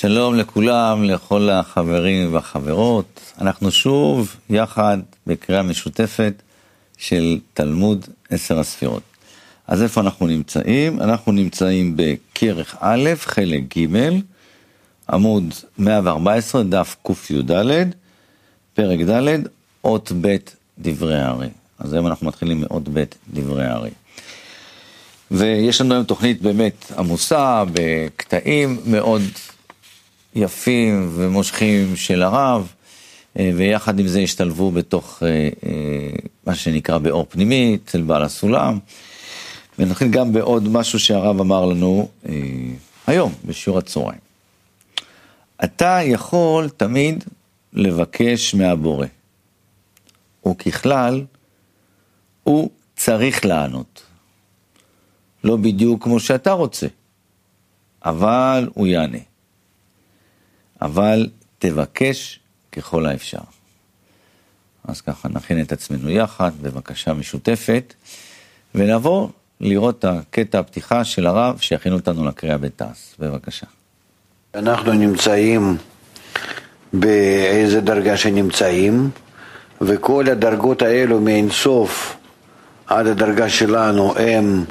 שלום לכולם, לכל החברים והחברות. אנחנו שוב יחד בקריאה משותפת של תלמוד עשר הספירות. אז איפה אנחנו נמצאים? אנחנו נמצאים בכרך א', חלק ג', עמוד 114, דף קי"ד, פרק ד', אות ב' דברי הארי. אז היום אנחנו מתחילים מאות ב' דברי הארי. ויש לנו היום תוכנית באמת עמוסה, בקטעים מאוד יפים ומושכים של הרב, אה, ויחד עם זה השתלבו בתוך אה, אה, מה שנקרא באור פנימי, אצל בעל הסולם. ונתחיל גם בעוד משהו שהרב אמר לנו היום, בשיעור הצהריים. אתה יכול תמיד לבקש מהבורא, וככלל, הוא צריך לענות. לא בדיוק כמו שאתה רוצה, אבל הוא יענה. אבל תבקש ככל האפשר. אז ככה נכין את עצמנו יחד, בבקשה משותפת, ונעבור לראות את הקטע הפתיחה של הרב שיכין אותנו לקריאה בתעש. בבקשה. אנחנו נמצאים באיזה דרגה שנמצאים, וכל הדרגות האלו מאינסוף עד הדרגה שלנו הם,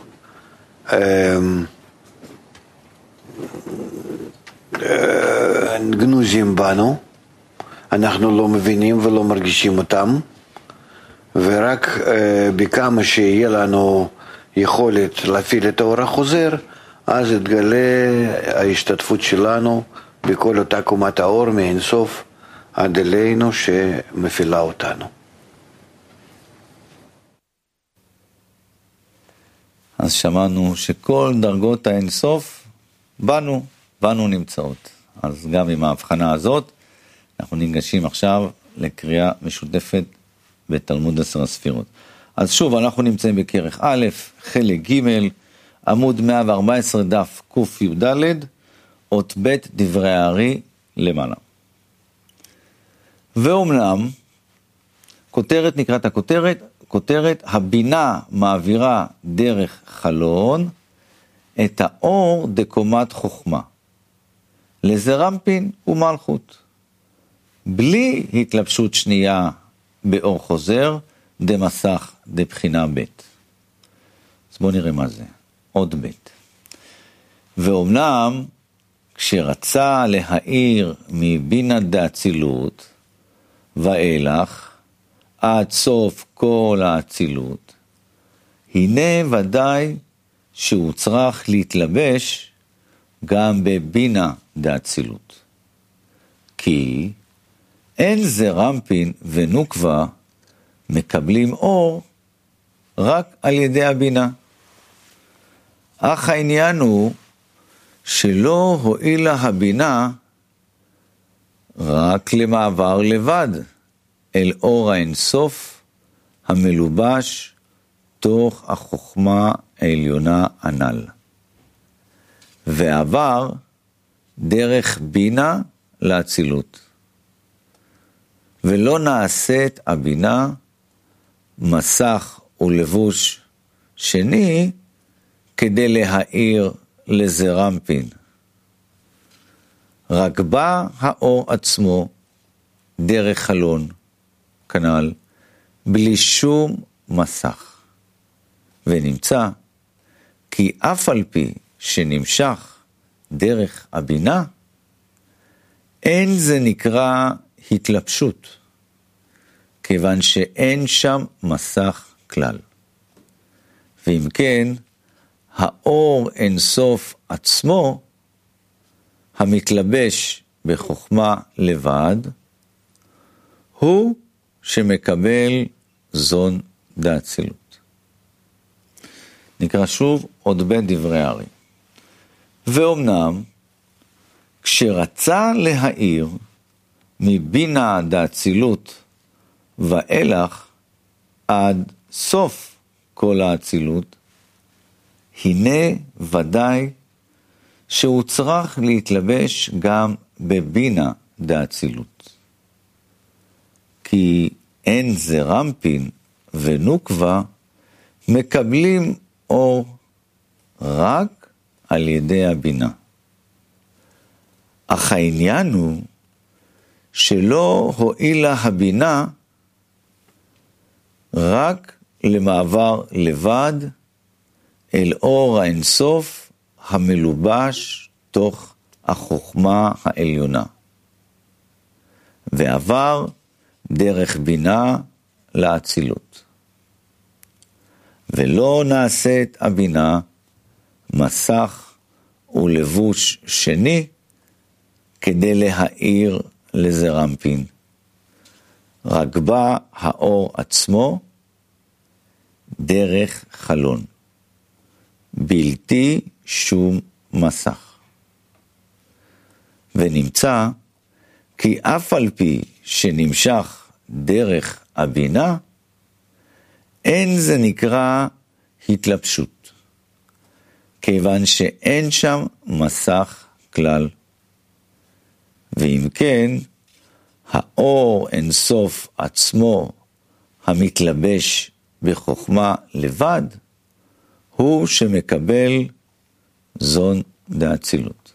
הם גנוזים בנו, אנחנו לא מבינים ולא מרגישים אותם, ורק אה, בכמה שיהיה לנו יכולת להפעיל את האור החוזר, אז יתגלה ההשתתפות שלנו בכל אותה קומת האור מאינסוף עד אלינו שמפעילה אותנו. אז שמענו שכל דרגות האינסוף בנו, בנו נמצאות. אז גם עם ההבחנה הזאת, אנחנו ניגשים עכשיו לקריאה משותפת בתלמוד עשר הספירות. אז שוב, אנחנו נמצאים בכרך א', חלק ג', עמוד 114, דף קי"ד, אות ב', דברי הארי למעלה. ואומנם, כותרת נקראת הכותרת, כותרת, הבינה מעבירה דרך חלון את האור דקומת חוכמה. לזרמפין ומלכות. בלי התלבשות שנייה באור חוזר, דמסך דבחינה ב'. אז בואו נראה מה זה, עוד ב'. ואומנם, כשרצה להאיר מבינה דאצילות ואילך, עד סוף כל האצילות, הנה ודאי שהוא צריך להתלבש גם בבינה דאצילות. כי אין זה רמפין ונוקבה מקבלים אור רק על ידי הבינה. אך העניין הוא שלא הועילה הבינה רק למעבר לבד אל אור האינסוף המלובש תוך החוכמה העליונה הנ"ל. ועבר דרך בינה לאצילות. ולא נעשית הבינה מסך ולבוש שני כדי להאיר לזרמפין. רק בא האור עצמו דרך חלון, כנ"ל, בלי שום מסך. ונמצא כי אף על פי שנמשך דרך הבינה, אין זה נקרא התלבשות, כיוון שאין שם מסך כלל. ואם כן, האור אינסוף עצמו, המתלבש בחוכמה לבד, הוא שמקבל זון דאצילות. נקרא שוב עוד בית דברי הארי. ואומנם, כשרצה להאיר מבינה דאצילות ואילך עד סוף כל האצילות, הנה ודאי שהוא צריך להתלבש גם בבינה דאצילות. כי אין זה רמפין ונוקבה מקבלים אור רק על ידי הבינה. אך העניין הוא שלא הועילה הבינה רק למעבר לבד אל אור האינסוף המלובש תוך החוכמה העליונה, ועבר דרך בינה לאצילות. ולא נעשית הבינה מסך ולבוש שני כדי להאיר לזרמפין. רק בא האור עצמו דרך חלון. בלתי שום מסך. ונמצא כי אף על פי שנמשך דרך הבינה, אין זה נקרא התלבשות, כיוון שאין שם מסך כלל. ואם כן, האור אינסוף עצמו המתלבש בחוכמה לבד, הוא שמקבל זון דאצילות.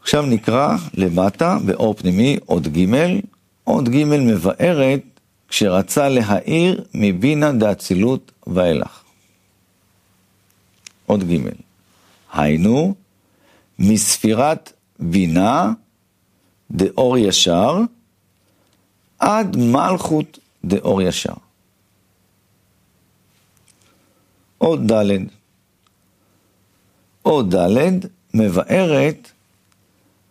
עכשיו נקרא למטה באור פנימי עוד ג', עוד ג' מבארת כשרצה להאיר מבינה דאצילות ואילך. עוד ג', היינו מספירת בינה דאור ישר עד מלכות דאור ישר. עוד ד', עוד ד' מבארת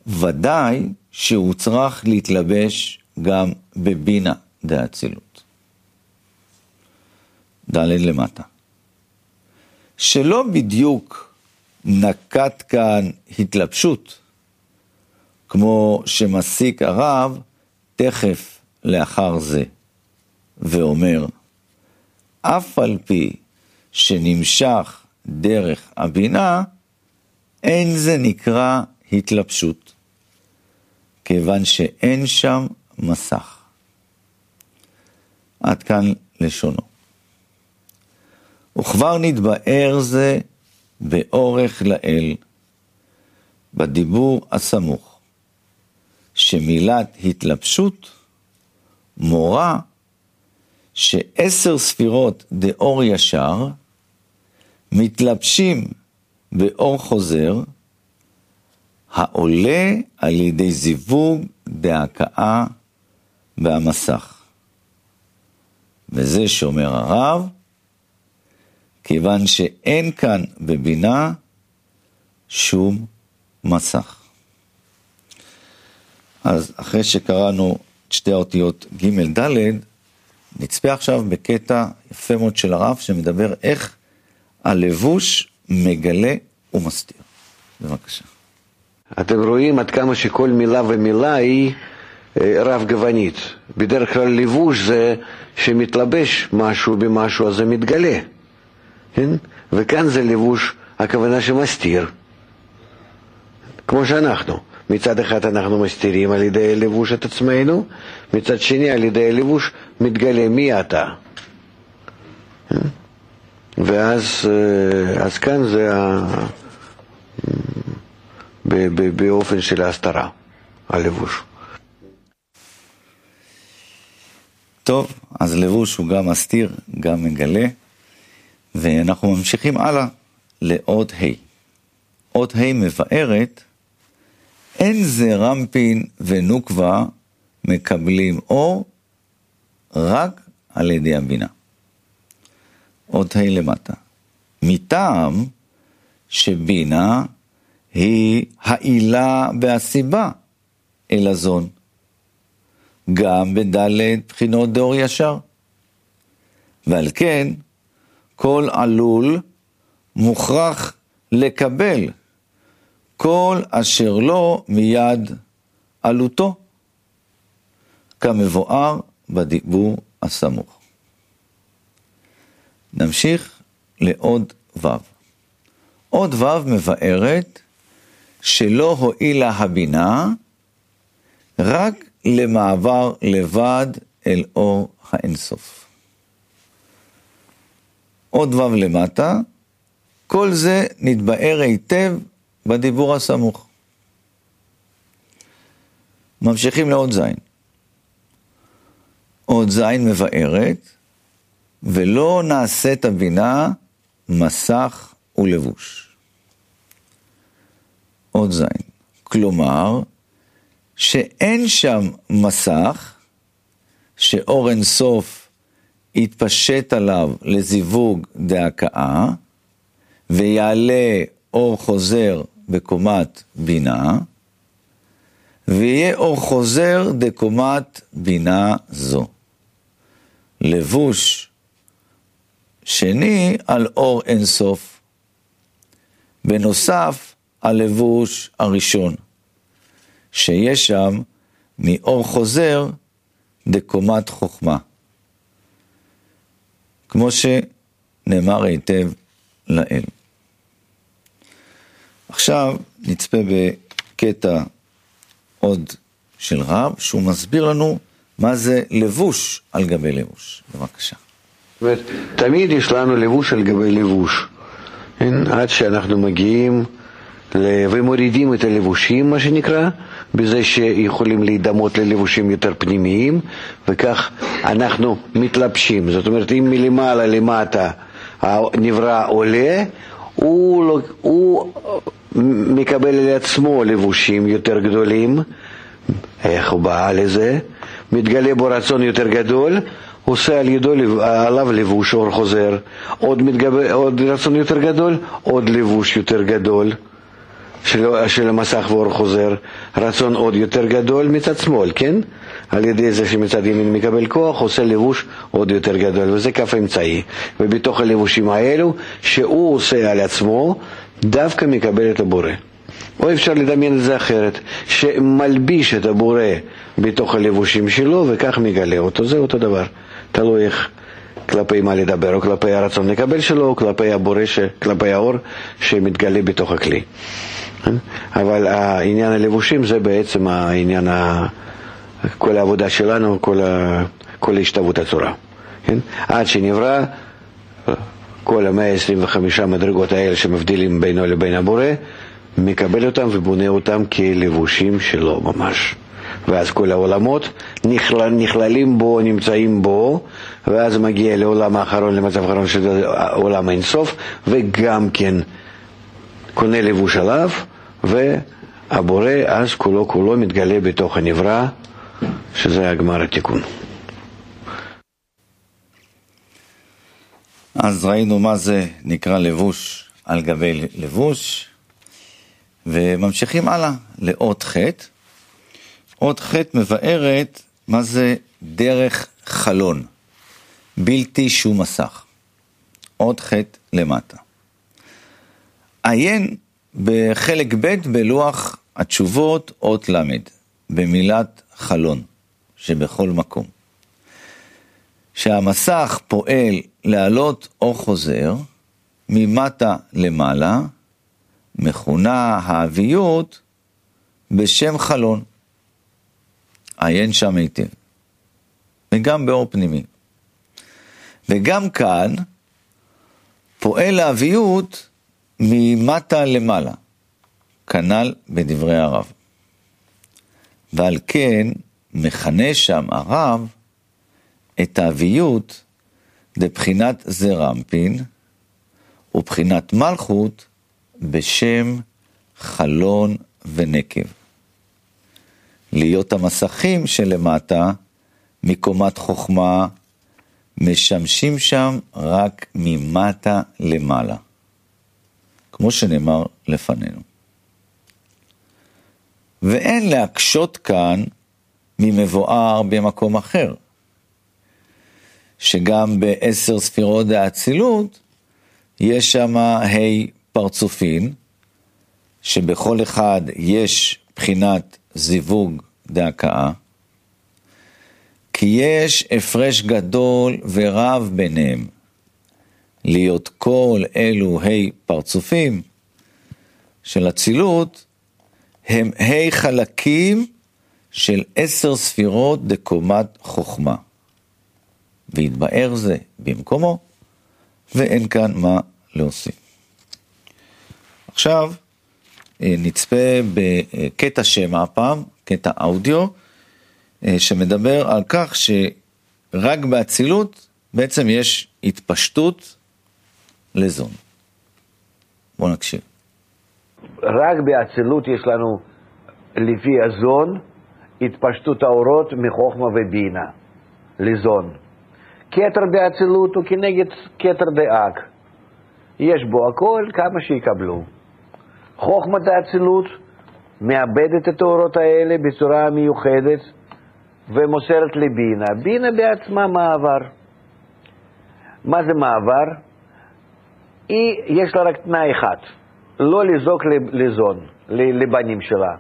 ודאי שהוא צריך להתלבש גם בבינה דאצילות. ד' למטה. שלא בדיוק נקט כאן התלבשות, כמו שמסיק הרב תכף לאחר זה, ואומר, אף על פי שנמשך דרך הבינה, אין זה נקרא התלבשות, כיוון שאין שם מסך. עד כאן לשונו. וכבר נתבאר זה באורך לאל, בדיבור הסמוך, שמילת התלבשות מורה שעשר ספירות דאור ישר מתלבשים באור חוזר, העולה על ידי זיווג דהכאה והמסך. וזה שאומר הרב, כיוון שאין כאן בבינה שום מסך. אז אחרי שקראנו את שתי האותיות ג' ד', נצפה עכשיו בקטע יפה מאוד של הרב שמדבר איך הלבוש מגלה ומסתיר. בבקשה. אתם רואים עד כמה שכל מילה ומילה היא אה, רב גוונית. בדרך כלל לבוש זה שמתלבש משהו במשהו אז זה מתגלה. כן? וכאן זה לבוש, הכוונה שמסתיר. כמו שאנחנו. מצד אחד אנחנו מסתירים על ידי לבוש את עצמנו, מצד שני על ידי לבוש מתגלה מי אתה. כן? ואז אה, אז כאן זה ה... באופן של ההסתרה, הלבוש. טוב, אז לבוש הוא גם מסתיר, גם מגלה, ואנחנו ממשיכים הלאה לעוד ה'. עוד ה' מבארת, אין זה רמפין ונוקבה מקבלים אור רק על ידי הבינה. עוד ה' למטה. מטעם שבינה היא העילה והסיבה אל הזון. גם בדלת בחינות דאור ישר. ועל כן, כל עלול מוכרח לקבל כל אשר לו מיד עלותו, כמבואר בדיבור הסמוך. נמשיך לעוד ו'. עוד ו' מבארת שלא הועילה הבינה רק למעבר לבד אל אור האינסוף. עוד ו' למטה, כל זה נתבאר היטב בדיבור הסמוך. ממשיכים לעוד זין. עוד זין מבארת, ולא נעשית הבינה מסך ולבוש. עוד זין. כלומר, שאין שם מסך, שאור אין סוף יתפשט עליו לזיווג דהכאה, ויעלה אור חוזר בקומת בינה, ויהיה אור חוזר דקומת בינה זו. לבוש שני על אור אינסוף. בנוסף, הלבוש הראשון, שיש שם מאור חוזר דקומת חוכמה. כמו שנאמר היטב לאל. עכשיו נצפה בקטע עוד של רב, שהוא מסביר לנו מה זה לבוש על גבי לבוש. בבקשה. זאת אומרת, תמיד יש לנו לבוש על גבי לבוש. כן? עד שאנחנו מגיעים. ומורידים את הלבושים, מה שנקרא, בזה שיכולים להידמות ללבושים יותר פנימיים, וכך אנחנו מתלבשים. זאת אומרת, אם מלמעלה למטה הנברא עולה, הוא, לא- הוא מקבל על עצמו לבושים יותר גדולים, איך הוא בא לזה? מתגלה בו רצון יותר גדול, עושה על ידו, עליו לבוש אור חוזר, עוד, מתגבר, עוד רצון יותר גדול, עוד לבוש יותר גדול של, של המסך ואור חוזר, רצון עוד יותר גדול מצד שמאל, כן? על ידי זה שמצד ימין מקבל כוח, עושה לבוש עוד יותר גדול, וזה כף אמצעי. ובתוך הלבושים האלו, שהוא עושה על עצמו, דווקא מקבל את הבורא. או אפשר לדמיין את זה אחרת, שמלביש את הבורא בתוך הלבושים שלו וכך מגלה אותו, זה אותו דבר. תלוי איך, כלפי מה לדבר, או כלפי הרצון לקבל שלו, או כלפי הבורא, ש... כלפי האור שמתגלה בתוך הכלי. אבל העניין הלבושים זה בעצם העניין. כל העבודה שלנו, כל, ה... כל השתוות הצורה. כן? עד שנברא כל המאה ה-25 מדרגות האלה שמבדילים בינו לבין הבורא, מקבל אותם ובונה אותם כלבושים שלו ממש. ואז כל העולמות נכלל, נכללים בו, נמצאים בו, ואז מגיע לעולם האחרון, למצב האחרון של עולם אינסוף, וגם כן קונה לבוש עליו, והבורא אז כולו כולו מתגלה בתוך הנברא, שזה הגמר התיקון. אז ראינו מה זה נקרא לבוש על גבי לבוש, וממשיכים הלאה לאות חטא. אות חטא מבארת מה זה דרך חלון, בלתי שום מסך. אות חטא למטה. עיין בחלק ב' בלוח התשובות אות ל', במילת חלון, שבכל מקום. שהמסך פועל להעלות אור חוזר ממטה למעלה, מכונה האביות בשם חלון. עיין שם היטב. וגם באור פנימי. וגם כאן פועל האביות ממטה למעלה, כנ"ל בדברי הרב. ועל כן מכנה שם הרב את האביות לבחינת זרמפין ובחינת מלכות בשם חלון ונקב. להיות המסכים שלמטה מקומת חוכמה משמשים שם רק ממטה למעלה, כמו שנאמר לפנינו. ואין להקשות כאן ממבואר במקום אחר, שגם בעשר ספירות האצילות יש שם ה' פרצופין, שבכל אחד יש בחינת זיווג דהכאה, כי יש הפרש גדול ורב ביניהם. להיות כל אלו ה' פרצופים של אצילות, הם ה' חלקים של עשר ספירות דקומת חוכמה. והתבאר זה במקומו, ואין כאן מה להוסיף. עכשיו, אה, נצפה בקטע שמע הפעם, קטע אודיו, אה, שמדבר על כך שרק באצילות בעצם יש התפשטות לזון. בואו נקשיב. רק באצילות יש לנו, לפי הזון, התפשטות האורות מחוכמה ובינה, לזון. כתר באצילות הוא כנגד כתר דאק. יש בו הכל, כמה שיקבלו. חוכמת האצילות מאבדת את האורות האלה בצורה מיוחדת ומוסרת לבינה. בינה בעצמה מעבר. מה זה מעבר? היא, יש לה רק תנאי אחד, לא לזעוק לזון, לבנים שלה.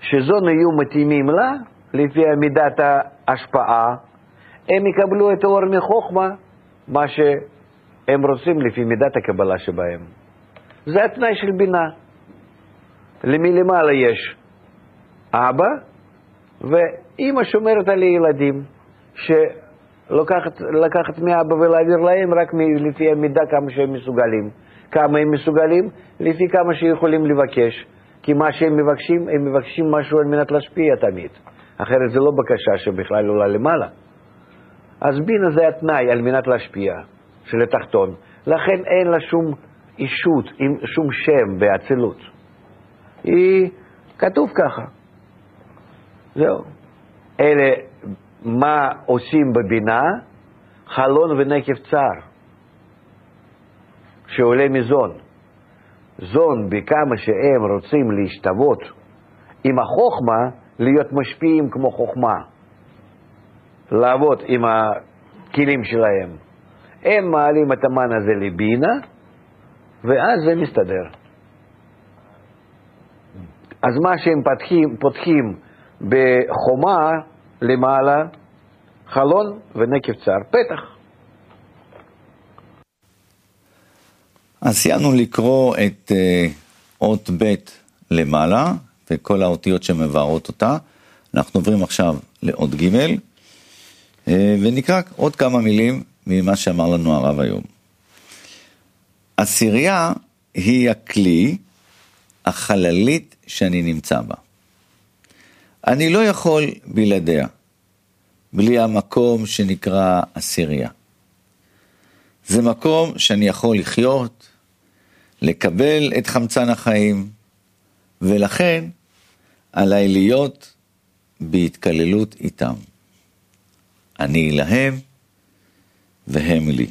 שזון יהיו מתאימים לה, לפי מידת ההשפעה, הם יקבלו את האור מחוכמה, מה שהם רוצים לפי מידת הקבלה שבהם. זה התנאי של בינה. למלמעלה יש אבא, ואימא שומרת על הילדים, שלוקחת מאבא ולהעביר להם רק לפי המידה כמה שהם מסוגלים. כמה הם מסוגלים? לפי כמה שיכולים לבקש. כי מה שהם מבקשים, הם מבקשים משהו על מנת להשפיע תמיד. אחרת זה לא בקשה שבכלל עולה למעלה. אז בינה זה התנאי על מנת להשפיע, של התחתון. לכן אין לה שום אישות, שום שם באצילות. היא, כתוב ככה. זהו. אלה, מה עושים בבינה? חלון ונקב צר, שעולה מזון. זון, בכמה שהם רוצים להשתוות עם החוכמה, להיות משפיעים כמו חוכמה. לעבוד עם הכלים שלהם. הם מעלים את המן הזה לבינה, ואז זה מסתדר. אז מה שהם פותחים, פותחים בחומה למעלה, חלון ונקב צר, פתח. אז סיימנו לקרוא את uh, אות ב' למעלה, וכל האותיות שמבארות אותה. אנחנו עוברים עכשיו לאות ג', uh, ונקרא עוד כמה מילים ממה שאמר לנו הרב היום. עשירייה היא הכלי, החללית שאני נמצא בה. אני לא יכול בלעדיה, בלי המקום שנקרא עשירייה. זה מקום שאני יכול לחיות, לקבל את חמצן החיים, ולכן עליי להיות בהתקללות איתם. אני להם והם לי.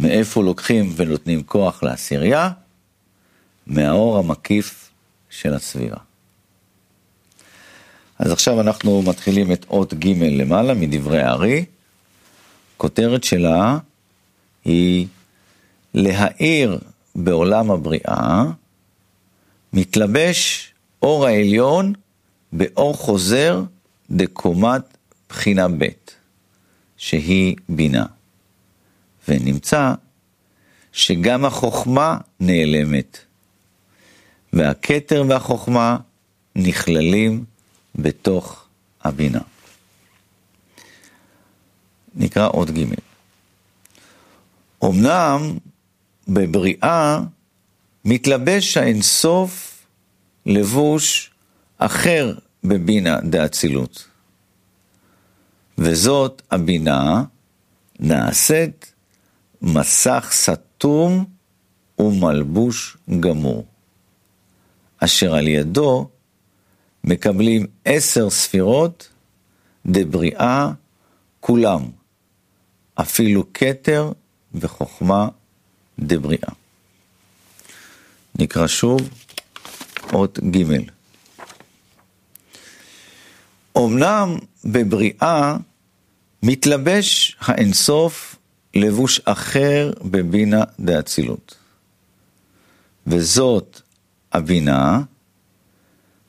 מאיפה לוקחים ונותנים כוח לעשירייה? מהאור המקיף של הסבירה. אז עכשיו אנחנו מתחילים את אות ג' למעלה מדברי הארי. כותרת שלה היא להאיר בעולם הבריאה, מתלבש אור העליון באור חוזר דקומת בחינה ב', שהיא בינה. ונמצא שגם החוכמה נעלמת, והכתר והחוכמה נכללים בתוך הבינה. נקרא עוד ג'. אמנם בבריאה מתלבש האינסוף לבוש אחר בבינה דאצילות. וזאת הבינה נעשית מסך סתום ומלבוש גמור, אשר על ידו מקבלים עשר ספירות דבריאה כולם, אפילו כתר וחוכמה דבריאה. נקרא שוב אות ג'. אמנם בבריאה מתלבש האינסוף לבוש אחר בבינה דאצילות. וזאת הבינה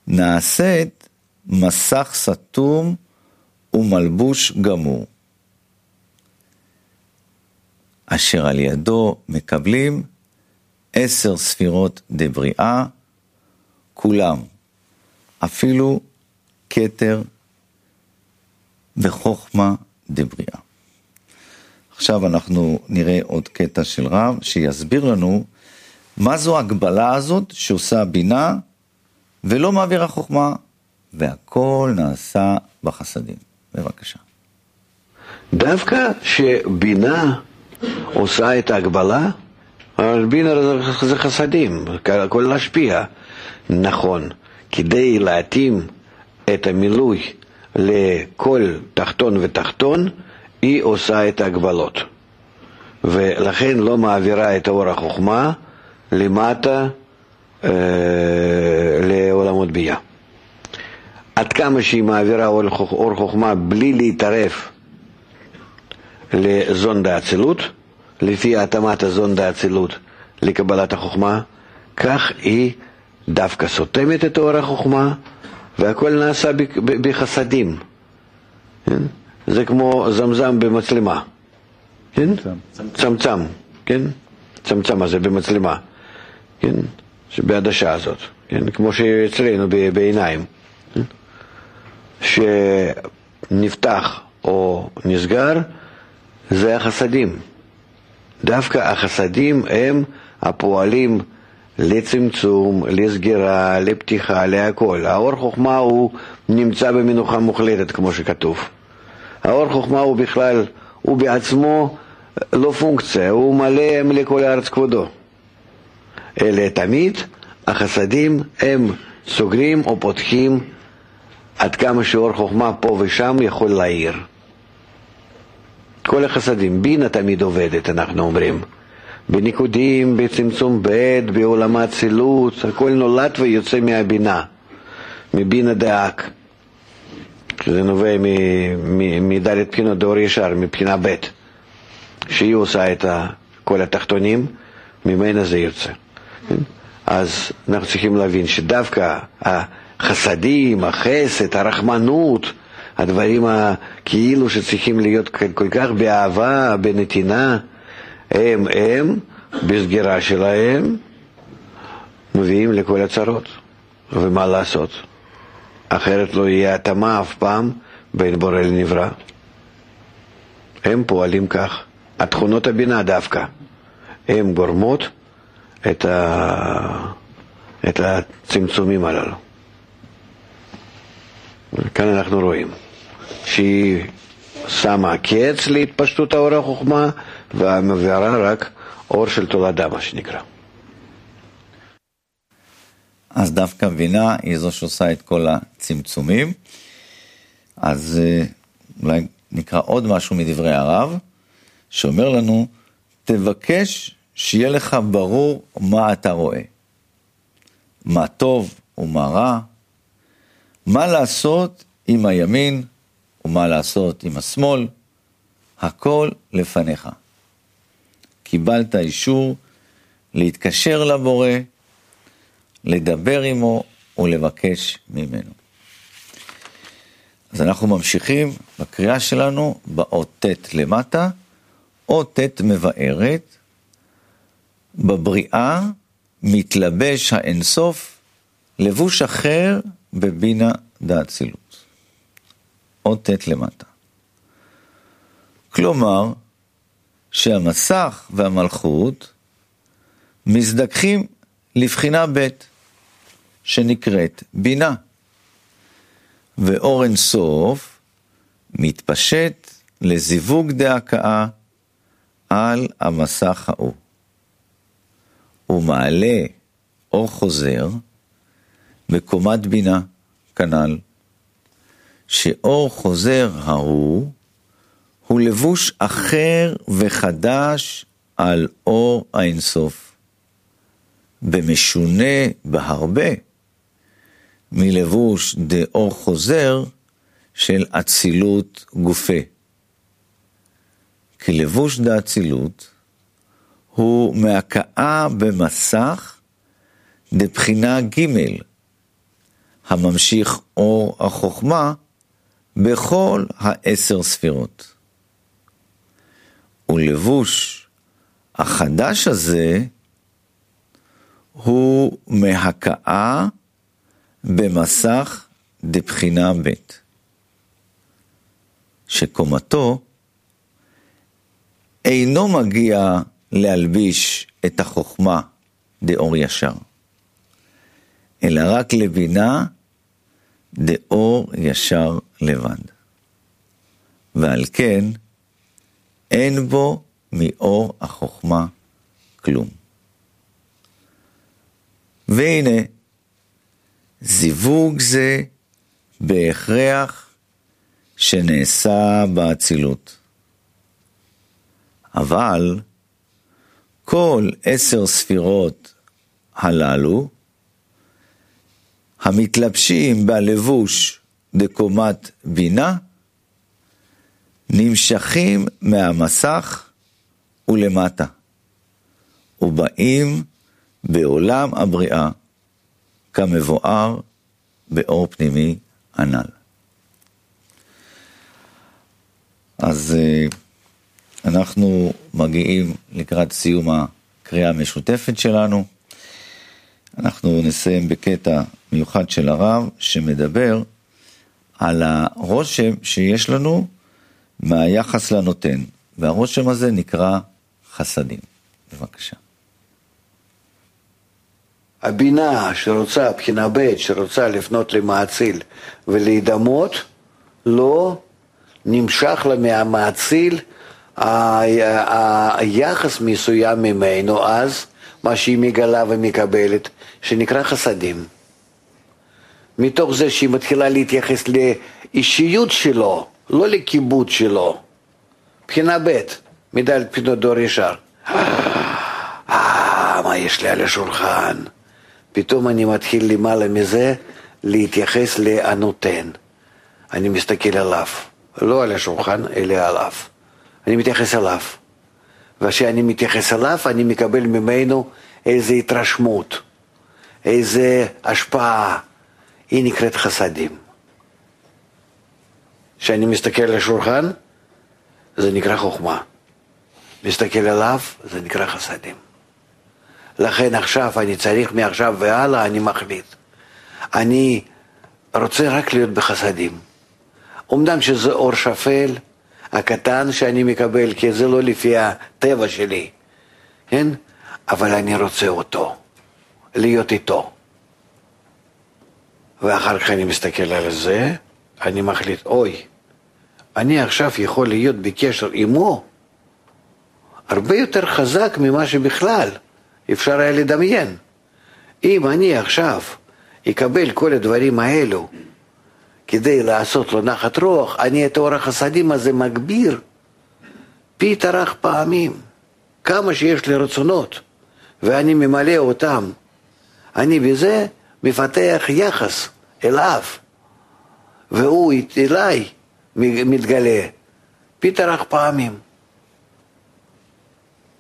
נעשית מסך סתום ומלבוש גמור. אשר על ידו מקבלים עשר ספירות דבריאה, כולם, אפילו כתר וחוכמה דבריאה. עכשיו אנחנו נראה עוד קטע של רב שיסביר לנו מה זו ההגבלה הזאת שעושה הבינה ולא מעבירה חוכמה, והכל נעשה בחסדים. בבקשה. דווקא שבינה עושה את ההגבלה, אבל בינה זה חסדים, הכל להשפיע. נכון, כדי להתאים את המילוי לכל תחתון ותחתון, היא עושה את ההגבלות. ולכן לא מעבירה את אור החוכמה למטה לעולמות בייה. עד כמה שהיא מעבירה אור, חוכמה בלי להתערב לזון האצילות, לפי התאמת הזון האצילות לקבלת החוכמה, כך היא דווקא סותמת את אור החוכמה, והכל נעשה בחסדים. כן? זה כמו זמזם במצלמה. כן? צמצם, כן? צמצם הזה במצלמה, כן? שבעדשה הזאת, כן? כמו שאצלנו בעיניים, כן? שנפתח או נסגר, זה החסדים. דווקא החסדים הם הפועלים לצמצום, לסגירה, לפתיחה, להכל. האור חוכמה הוא נמצא במנוחה מוחלטת, כמו שכתוב. האור חוכמה הוא בכלל, הוא בעצמו לא פונקציה, הוא מלא לכל הארץ כבודו. אלא תמיד החסדים הם סוגרים או פותחים עד כמה שאור חוכמה פה ושם יכול להעיר. כל החסדים, בינה תמיד עובדת, אנחנו אומרים. בניקודים, בצמצום ב', בעולם האצילות, הכל נולד ויוצא מהבינה, מבינה דאק. שזה נובע מדלת בחינות דאור ישר, מבחינה ב', שהיא עושה את כל התחתונים, ממנה זה יוצא. אז אנחנו צריכים להבין שדווקא החסדים, החסד, הרחמנות, הדברים כאילו שצריכים להיות כל כך באהבה, בנתינה, הם הם, בסגירה שלהם, מביאים לכל הצרות. ומה לעשות? אחרת לא יהיה התאמה אף פעם בין בורא לנברא. הם פועלים כך. התכונות הבינה דווקא, הן גורמות את, ה... את הצמצומים הללו. כאן אנחנו רואים שהיא שמה קץ להתפשטות האור החוכמה ומבערה רק אור של תולדה, מה שנקרא. אז דווקא בינה היא זו שעושה את כל הצמצומים. אז אה, אולי נקרא עוד משהו מדברי הרב, שאומר לנו, תבקש שיהיה לך ברור מה אתה רואה. מה טוב ומה רע, מה לעשות עם הימין ומה לעשות עם השמאל, הכל לפניך. קיבלת אישור להתקשר לבורא, לדבר עמו ולבקש ממנו. אז אנחנו ממשיכים בקריאה שלנו באות ט' למטה, אות ט' מבארת, בבריאה מתלבש האינסוף לבוש אחר בבינה דאצילות. אות ט' למטה. כלומר, שהמסך והמלכות מזדככים לבחינה ב', שנקראת בינה. ואור אינסוף מתפשט לזיווג דהכאה על המסך ההוא. הוא מעלה אור חוזר בקומת בינה, כנ"ל, שאור חוזר ההוא הוא לבוש אחר וחדש על אור האינסוף, במשונה בהרבה מלבוש דאור חוזר של אצילות גופה. כי לבוש דאצילות הוא מהכאה במסך דבחינה ג' הממשיך אור החוכמה בכל העשר ספירות. ולבוש החדש הזה הוא מהכאה במסך דבחינה ב', שקומתו אינו מגיע להלביש את החוכמה דאור ישר, אלא רק לבינה דאור ישר לבד. ועל כן, אין בו מאור החוכמה כלום. והנה, זיווג זה בהכרח שנעשה באצילות. אבל כל עשר ספירות הללו, המתלבשים בלבוש דקומת בינה, נמשכים מהמסך ולמטה, ובאים בעולם הבריאה כמבואר באור פנימי הנ"ל. אז אה, אנחנו מגיעים לקראת סיום הקריאה המשותפת שלנו. אנחנו נסיים בקטע מיוחד של הרב שמדבר על הרושם שיש לנו מהיחס לנותן, והרושם הזה נקרא חסדים. בבקשה. הבינה שרוצה, בחינה ב', שרוצה לפנות למאציל ולהידמות, לא נמשך לה מהמאציל היחס מסוים ממנו אז, מה שהיא מגלה ומקבלת, שנקרא חסדים. מתוך זה שהיא מתחילה להתייחס לאישיות שלו, לא לכיבוד שלו. בחינה ב', מדלת פינות דור ישר. אה, מה יש לי על השולחן? פתאום אני מתחיל למעלה מזה להתייחס לנותן. אני מסתכל עליו, לא על השולחן, אלא עליו. אני מתייחס אליו. וכשאני מתייחס אליו, אני מקבל ממנו איזו התרשמות, איזו השפעה. היא נקראת חסדים. כשאני מסתכל על השולחן, זה נקרא חוכמה. מסתכל עליו, זה נקרא חסדים. לכן עכשיו אני צריך, מעכשיו והלאה אני מחליט. אני רוצה רק להיות בחסדים. אומנם שזה אור שפל, הקטן שאני מקבל, כי זה לא לפי הטבע שלי, כן? אבל אני רוצה אותו, להיות איתו. ואחר כך אני מסתכל על זה, אני מחליט, אוי, אני עכשיו יכול להיות בקשר עמו הרבה יותר חזק ממה שבכלל אפשר היה לדמיין. אם אני עכשיו אקבל כל הדברים האלו כדי לעשות לו נחת רוח, אני את אור החסדים הזה מגביר פי טרח פעמים. כמה שיש לי רצונות, ואני ממלא אותם, אני בזה מפתח יחס אליו, והוא אליי מתגלה פי טרח פעמים.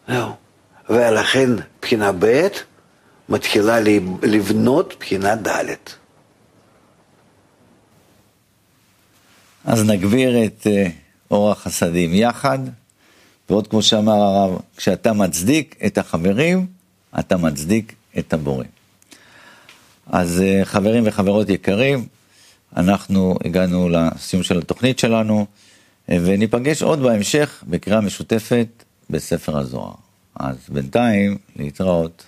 זהו. ולכן בחינה ב' מתחילה לבנות בחינה ד'. אז נגביר את אה, אור החסדים יחד, ועוד כמו שאמר הרב, כשאתה מצדיק את החברים, אתה מצדיק את הבורא. אז אה, חברים וחברות יקרים, אנחנו הגענו לסיום של התוכנית שלנו, אה, וניפגש עוד בהמשך בקריאה משותפת בספר הזוהר. אז בינתיים, להתראות.